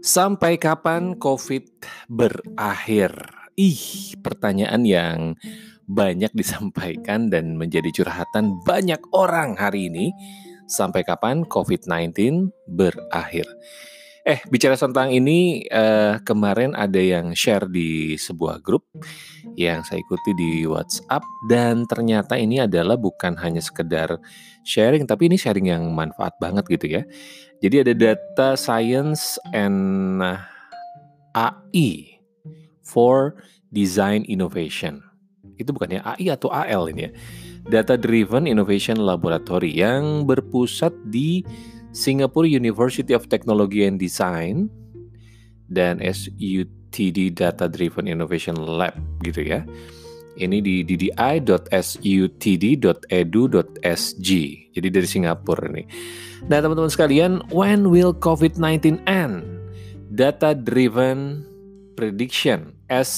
Sampai kapan COVID berakhir? Ih, pertanyaan yang banyak disampaikan dan menjadi curhatan banyak orang hari ini. Sampai kapan COVID-19 berakhir? Eh, bicara tentang ini, eh, kemarin ada yang share di sebuah grup yang saya ikuti di WhatsApp dan ternyata ini adalah bukan hanya sekedar sharing, tapi ini sharing yang manfaat banget gitu ya. Jadi ada data science and AI for design innovation. Itu bukannya AI atau AL ini ya. Data Driven Innovation Laboratory yang berpusat di Singapore University of Technology and Design dan SUTD Data Driven Innovation Lab gitu ya. Ini di ddi.sutd.edu.sg. Jadi dari Singapura ini. Nah, teman-teman sekalian, when will COVID-19 end? Data driven prediction as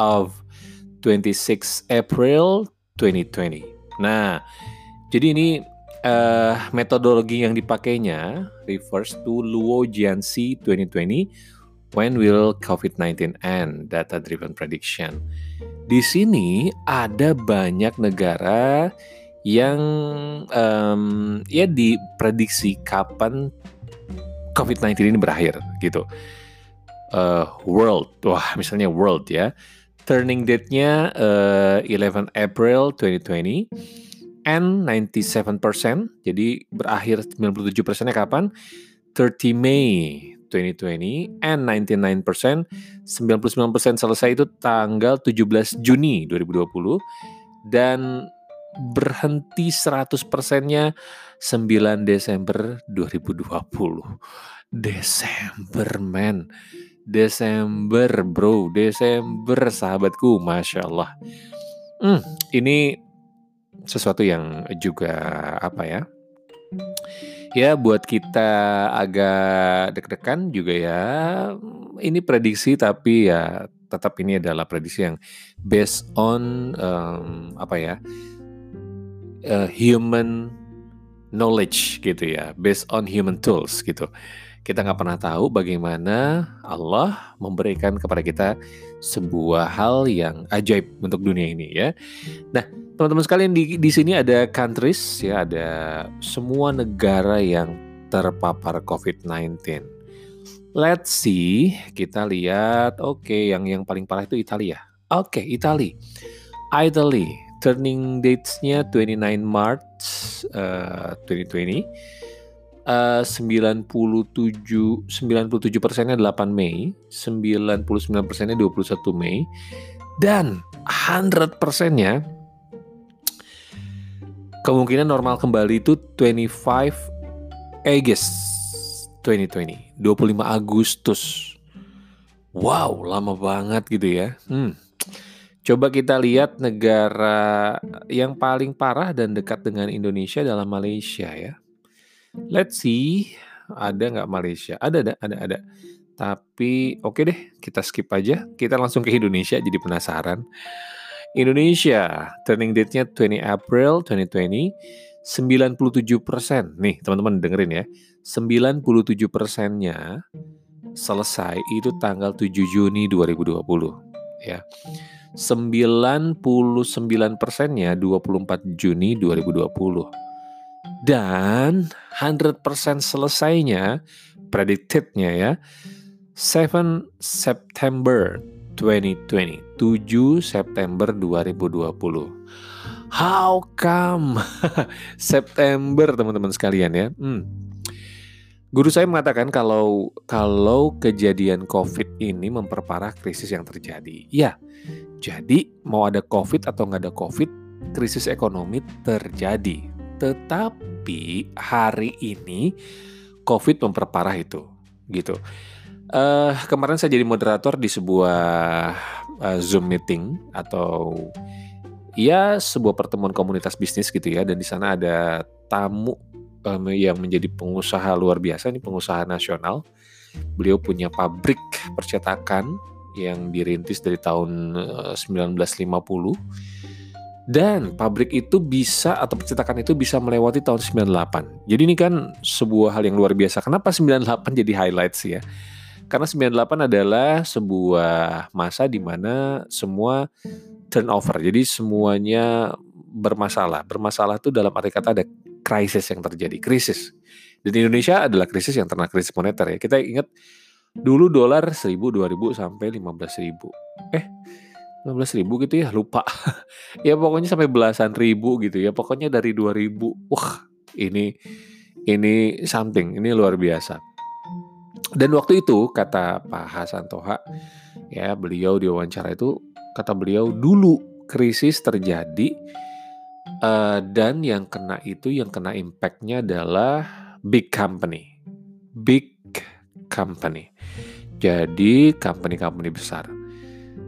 of 26 April 2020. Nah, jadi ini uh, metodologi yang dipakainya refers to Luo Jianxi 2020 When will COVID-19 end? Data driven prediction. Di sini ada banyak negara yang um, ya diprediksi kapan COVID-19 ini berakhir gitu. Uh, world, wah misalnya world ya. Turning date-nya uh, 11 April 2020 and 97%, jadi berakhir 97 persennya kapan? 30 Mei 2020 and 99%, 99% selesai itu tanggal 17 Juni 2020 dan berhenti 100 persennya 9 Desember 2020. Desember men. Desember bro, Desember sahabatku, Masya Allah. Hmm, ini sesuatu yang juga apa ya? Ya buat kita agak deg-degan juga ya. Ini prediksi tapi ya tetap ini adalah prediksi yang based on um, apa ya? uh, human knowledge gitu ya, based on human tools gitu. Kita nggak pernah tahu bagaimana Allah memberikan kepada kita sebuah hal yang ajaib untuk dunia ini ya. Nah, teman-teman sekalian di di sini ada countries ya, ada semua negara yang terpapar COVID-19. Let's see, kita lihat. Oke, okay, yang yang paling parah itu Italia. Oke, okay, Italia. Italy turning dates-nya 29 March uh, 2020. Uh, 97 97 persennya 8 Mei, 99 persennya 21 Mei, dan 100 persennya kemungkinan normal kembali itu 25 August 2020, 25 Agustus. Wow, lama banget gitu ya. Hmm. Coba kita lihat negara yang paling parah dan dekat dengan Indonesia adalah Malaysia ya. Let's see, ada nggak Malaysia? Ada, ada, ada, ada. Tapi oke okay deh, kita skip aja. Kita langsung ke Indonesia jadi penasaran. Indonesia, turning date-nya 20 April 2020, 97 Nih teman-teman dengerin ya, 97 persennya selesai itu tanggal 7 Juni 2020 ya. 99 persennya 24 Juni 2020. Dan 100% selesainya, predictednya ya, 7 September 2020. 7 September 2020. How come? September teman-teman sekalian ya. Hmm. Guru saya mengatakan kalau kalau kejadian COVID ini memperparah krisis yang terjadi. Ya, jadi mau ada COVID atau nggak ada COVID, krisis ekonomi terjadi. Tetapi hari ini COVID memperparah itu, gitu. Uh, kemarin saya jadi moderator di sebuah uh, Zoom meeting atau ya sebuah pertemuan komunitas bisnis gitu ya, dan di sana ada tamu um, yang menjadi pengusaha luar biasa, ini pengusaha nasional. Beliau punya pabrik percetakan yang dirintis dari tahun 1950 eh, dan pabrik itu bisa atau percetakan itu bisa melewati tahun 98. Jadi ini kan sebuah hal yang luar biasa. Kenapa 98 jadi highlights ya? Karena 98 adalah sebuah masa di mana semua turnover. Jadi semuanya bermasalah. Bermasalah itu dalam arti kata ada krisis yang terjadi, krisis. Dan Indonesia adalah krisis yang terkena krisis moneter ya. Kita ingat dulu dolar 1000, 2000 sampai 15.000. Eh, 15 ribu gitu ya lupa. Ya pokoknya sampai belasan ribu gitu ya pokoknya dari 2000 wah ini ini something ini luar biasa. Dan waktu itu kata Pak Hasan Toha ya beliau di wawancara itu kata beliau dulu krisis terjadi uh, dan yang kena itu yang kena impactnya adalah big company. Big company. Jadi company-company besar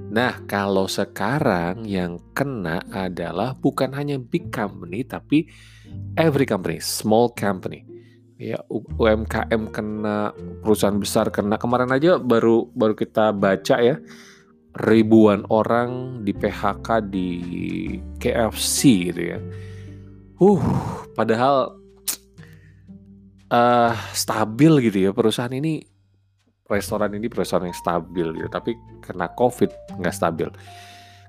Nah, kalau sekarang yang kena adalah bukan hanya big company tapi every company, small company. Ya, UMKM kena, perusahaan besar kena. Kemarin aja baru baru kita baca ya ribuan orang di PHK di KFC gitu ya. Uh, padahal uh, stabil gitu ya perusahaan ini restoran ini restoran yang stabil gitu, tapi kena COVID nggak stabil.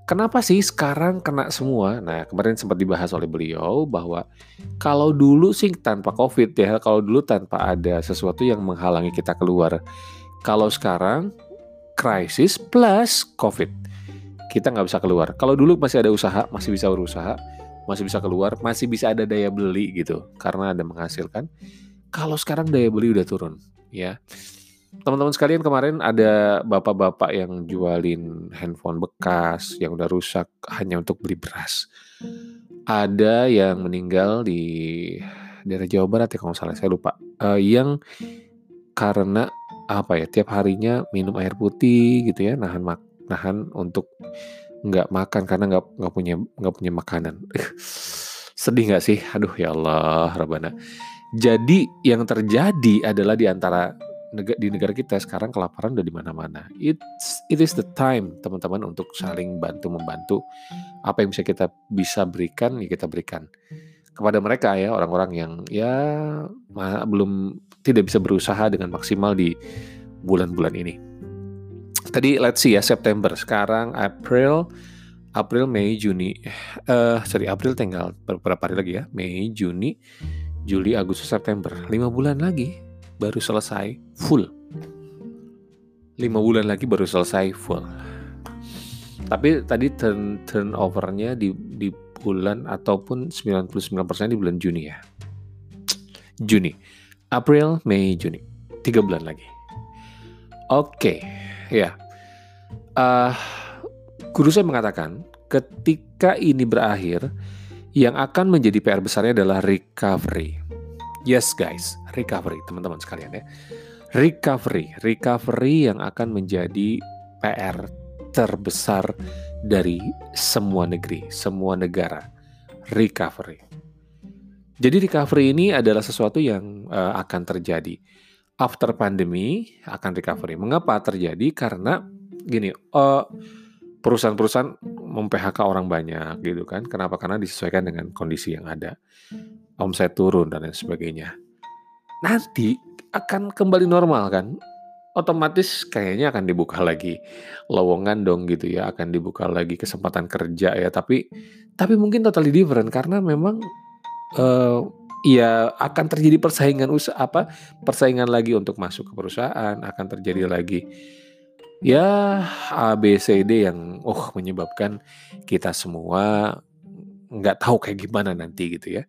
Kenapa sih sekarang kena semua? Nah, kemarin sempat dibahas oleh beliau bahwa kalau dulu sih tanpa COVID ya, kalau dulu tanpa ada sesuatu yang menghalangi kita keluar. Kalau sekarang krisis plus COVID, kita nggak bisa keluar. Kalau dulu masih ada usaha, masih bisa berusaha, masih bisa keluar, masih bisa ada daya beli gitu, karena ada menghasilkan. Kalau sekarang daya beli udah turun, ya teman-teman sekalian kemarin ada bapak-bapak yang jualin handphone bekas yang udah rusak hanya untuk beli beras. Ada yang meninggal di daerah Jawa Barat ya kalau salah saya lupa. Uh, yang karena apa ya tiap harinya minum air putih gitu ya nahan mak nahan untuk nggak makan karena nggak nggak punya nggak punya makanan. Sedih nggak sih? Aduh ya Allah, Rabana. Jadi yang terjadi adalah di antara di negara kita sekarang kelaparan udah di mana-mana. It's it is the time teman-teman untuk saling bantu membantu. Apa yang bisa kita bisa berikan ya kita berikan kepada mereka ya orang-orang yang ya belum tidak bisa berusaha dengan maksimal di bulan-bulan ini. Tadi let's see ya September, sekarang April, April, Mei, Juni. Uh, sorry April tinggal beberapa hari lagi ya. Mei, Juni, Juli, Agustus, September. lima bulan lagi baru selesai full. lima bulan lagi baru selesai full. Tapi tadi turn turnovernya di di bulan ataupun 99% di bulan Juni ya. Juni. April, Mei, Juni. Tiga bulan lagi. Oke, okay. ya. Uh, guru saya mengatakan ketika ini berakhir, yang akan menjadi PR besarnya adalah recovery. Yes guys, recovery teman-teman sekalian ya. Recovery, recovery yang akan menjadi PR terbesar dari semua negeri, semua negara. Recovery. Jadi recovery ini adalah sesuatu yang uh, akan terjadi after pandemi akan recovery. Mengapa terjadi? Karena gini, uh, perusahaan-perusahaan mem-PHK orang banyak gitu kan. Kenapa? Karena disesuaikan dengan kondisi yang ada omset turun dan lain sebagainya. Nanti akan kembali normal kan? Otomatis kayaknya akan dibuka lagi lowongan dong gitu ya, akan dibuka lagi kesempatan kerja ya. Tapi tapi mungkin totally different karena memang uh, ya akan terjadi persaingan usaha apa persaingan lagi untuk masuk ke perusahaan akan terjadi lagi ya A B C D yang oh menyebabkan kita semua nggak tahu kayak gimana nanti gitu ya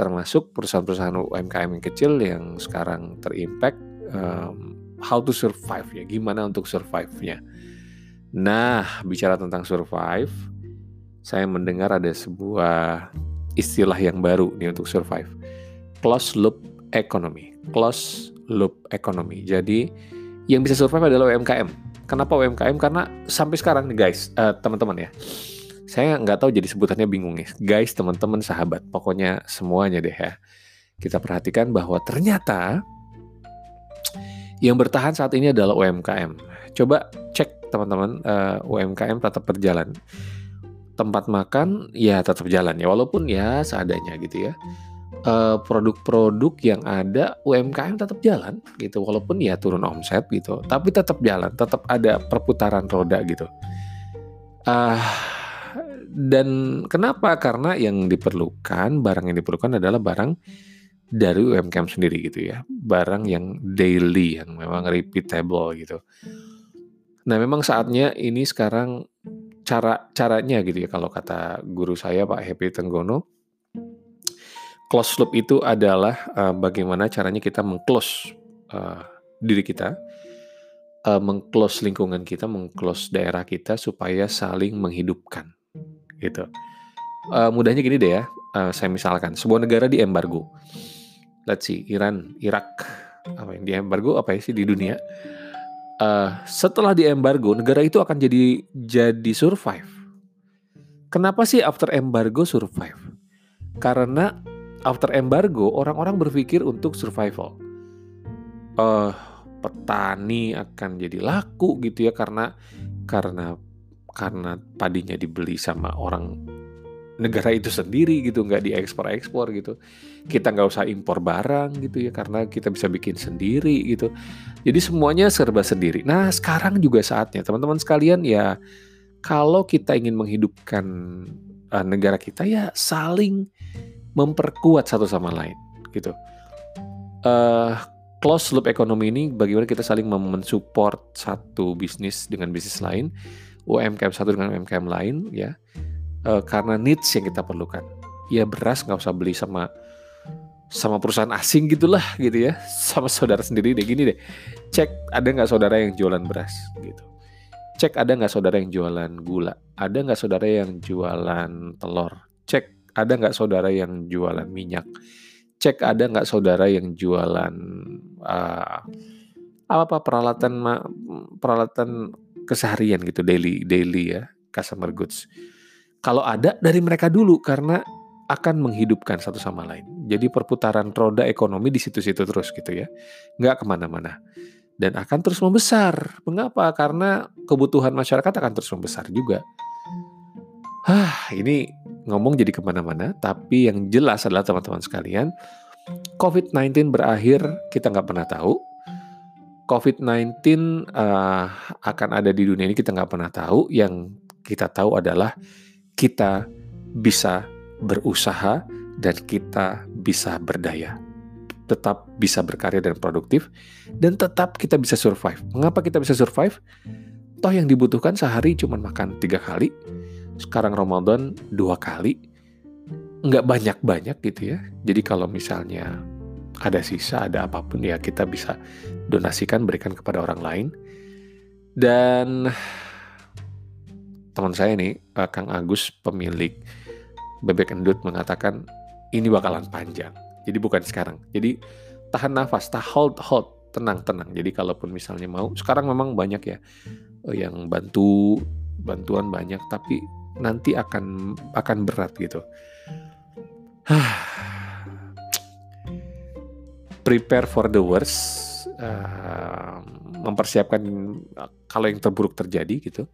termasuk perusahaan-perusahaan UMKM yang kecil yang sekarang terimpact um, how to survive ya gimana untuk survive-nya. Nah bicara tentang survive saya mendengar ada sebuah istilah yang baru nih untuk survive. Close loop economy close loop economy. Jadi yang bisa survive adalah UMKM kenapa UMKM karena sampai sekarang nih guys uh, teman-teman ya saya nggak tahu jadi sebutannya bingung nih. Guys, teman-teman, sahabat, pokoknya semuanya deh ya. Kita perhatikan bahwa ternyata yang bertahan saat ini adalah UMKM. Coba cek teman-teman uh, eh, UMKM tetap berjalan. Tempat makan ya tetap jalan ya walaupun ya seadanya gitu ya. uh, produk-produk yang ada UMKM tetap jalan gitu walaupun ya turun omset gitu tapi tetap jalan tetap ada perputaran roda gitu uh, dan kenapa? Karena yang diperlukan barang yang diperlukan adalah barang dari UMKM sendiri gitu ya. Barang yang daily yang memang repeatable gitu. Nah memang saatnya ini sekarang cara caranya gitu ya. Kalau kata guru saya Pak Happy Tenggono close loop itu adalah uh, bagaimana caranya kita mengclose uh, diri kita uh, mengclose lingkungan kita mengclose daerah kita supaya saling menghidupkan gitu uh, mudahnya gini deh ya uh, saya misalkan sebuah negara di embargo let's see Iran Irak apa yang di embargo apa sih di dunia uh, setelah di embargo negara itu akan jadi jadi survive. Kenapa sih after embargo survive? Karena after embargo orang-orang berpikir untuk survival. Uh, petani akan jadi laku gitu ya karena karena karena padinya dibeli sama orang negara itu sendiri gitu nggak diekspor-ekspor gitu. Kita nggak usah impor barang gitu ya karena kita bisa bikin sendiri gitu. Jadi semuanya serba sendiri. Nah sekarang juga saatnya teman-teman sekalian ya kalau kita ingin menghidupkan uh, negara kita ya saling memperkuat satu sama lain gitu. Uh, close loop ekonomi ini bagaimana kita saling mensupport satu bisnis dengan bisnis lain UMKM satu dengan UMKM lain ya uh, karena needs yang kita perlukan. Ya beras nggak usah beli sama sama perusahaan asing gitulah gitu ya, sama saudara sendiri deh gini deh. Cek ada nggak saudara yang jualan beras gitu. Cek ada nggak saudara yang jualan gula, ada nggak saudara yang jualan telur. Cek ada nggak saudara yang jualan minyak. Cek ada nggak saudara yang jualan uh, apa apa peralatan peralatan keseharian gitu daily daily ya customer goods kalau ada dari mereka dulu karena akan menghidupkan satu sama lain. Jadi perputaran roda ekonomi di situ-situ terus gitu ya, nggak ke mana-mana. Dan akan terus membesar. Mengapa? Karena kebutuhan masyarakat akan terus membesar juga. Hah, ini ngomong jadi ke mana-mana, tapi yang jelas adalah teman-teman sekalian, COVID-19 berakhir kita nggak pernah tahu. COVID-19 uh, eh, akan ada di dunia ini kita nggak pernah tahu. Yang kita tahu adalah kita bisa berusaha dan kita bisa berdaya. Tetap bisa berkarya dan produktif dan tetap kita bisa survive. Mengapa kita bisa survive? Toh yang dibutuhkan sehari cuma makan tiga kali. Sekarang Ramadan dua kali. Nggak banyak-banyak gitu ya. Jadi kalau misalnya ada sisa, ada apa pun ya kita bisa donasikan, berikan kepada orang lain. Dan teman saya nih, uh, Kang Agus, pemilik Bebek Endut mengatakan ini bakalan panjang. Jadi bukan sekarang. Jadi tahan nafas, tahan hold, hold, tenang, tenang. Jadi kalaupun misalnya mau, sekarang memang banyak ya uh, yang bantu, bantuan banyak, tapi nanti akan akan berat gitu. Prepare for the worst. Uh, mempersiapkan kalau yang terburuk terjadi gitu.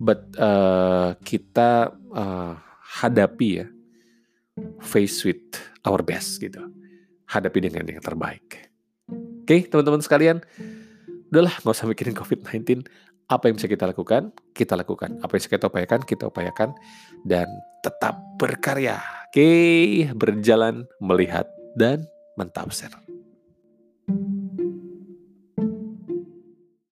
But uh, kita uh, hadapi ya face with our best gitu. Hadapi dengan yang terbaik. Oke okay, teman-teman sekalian. Udahlah nggak usah mikirin covid-19 apa yang bisa kita lakukan? Kita lakukan. Apa yang bisa kita upayakan? Kita upayakan. Dan tetap berkarya. Oke okay, berjalan melihat dan 1,000.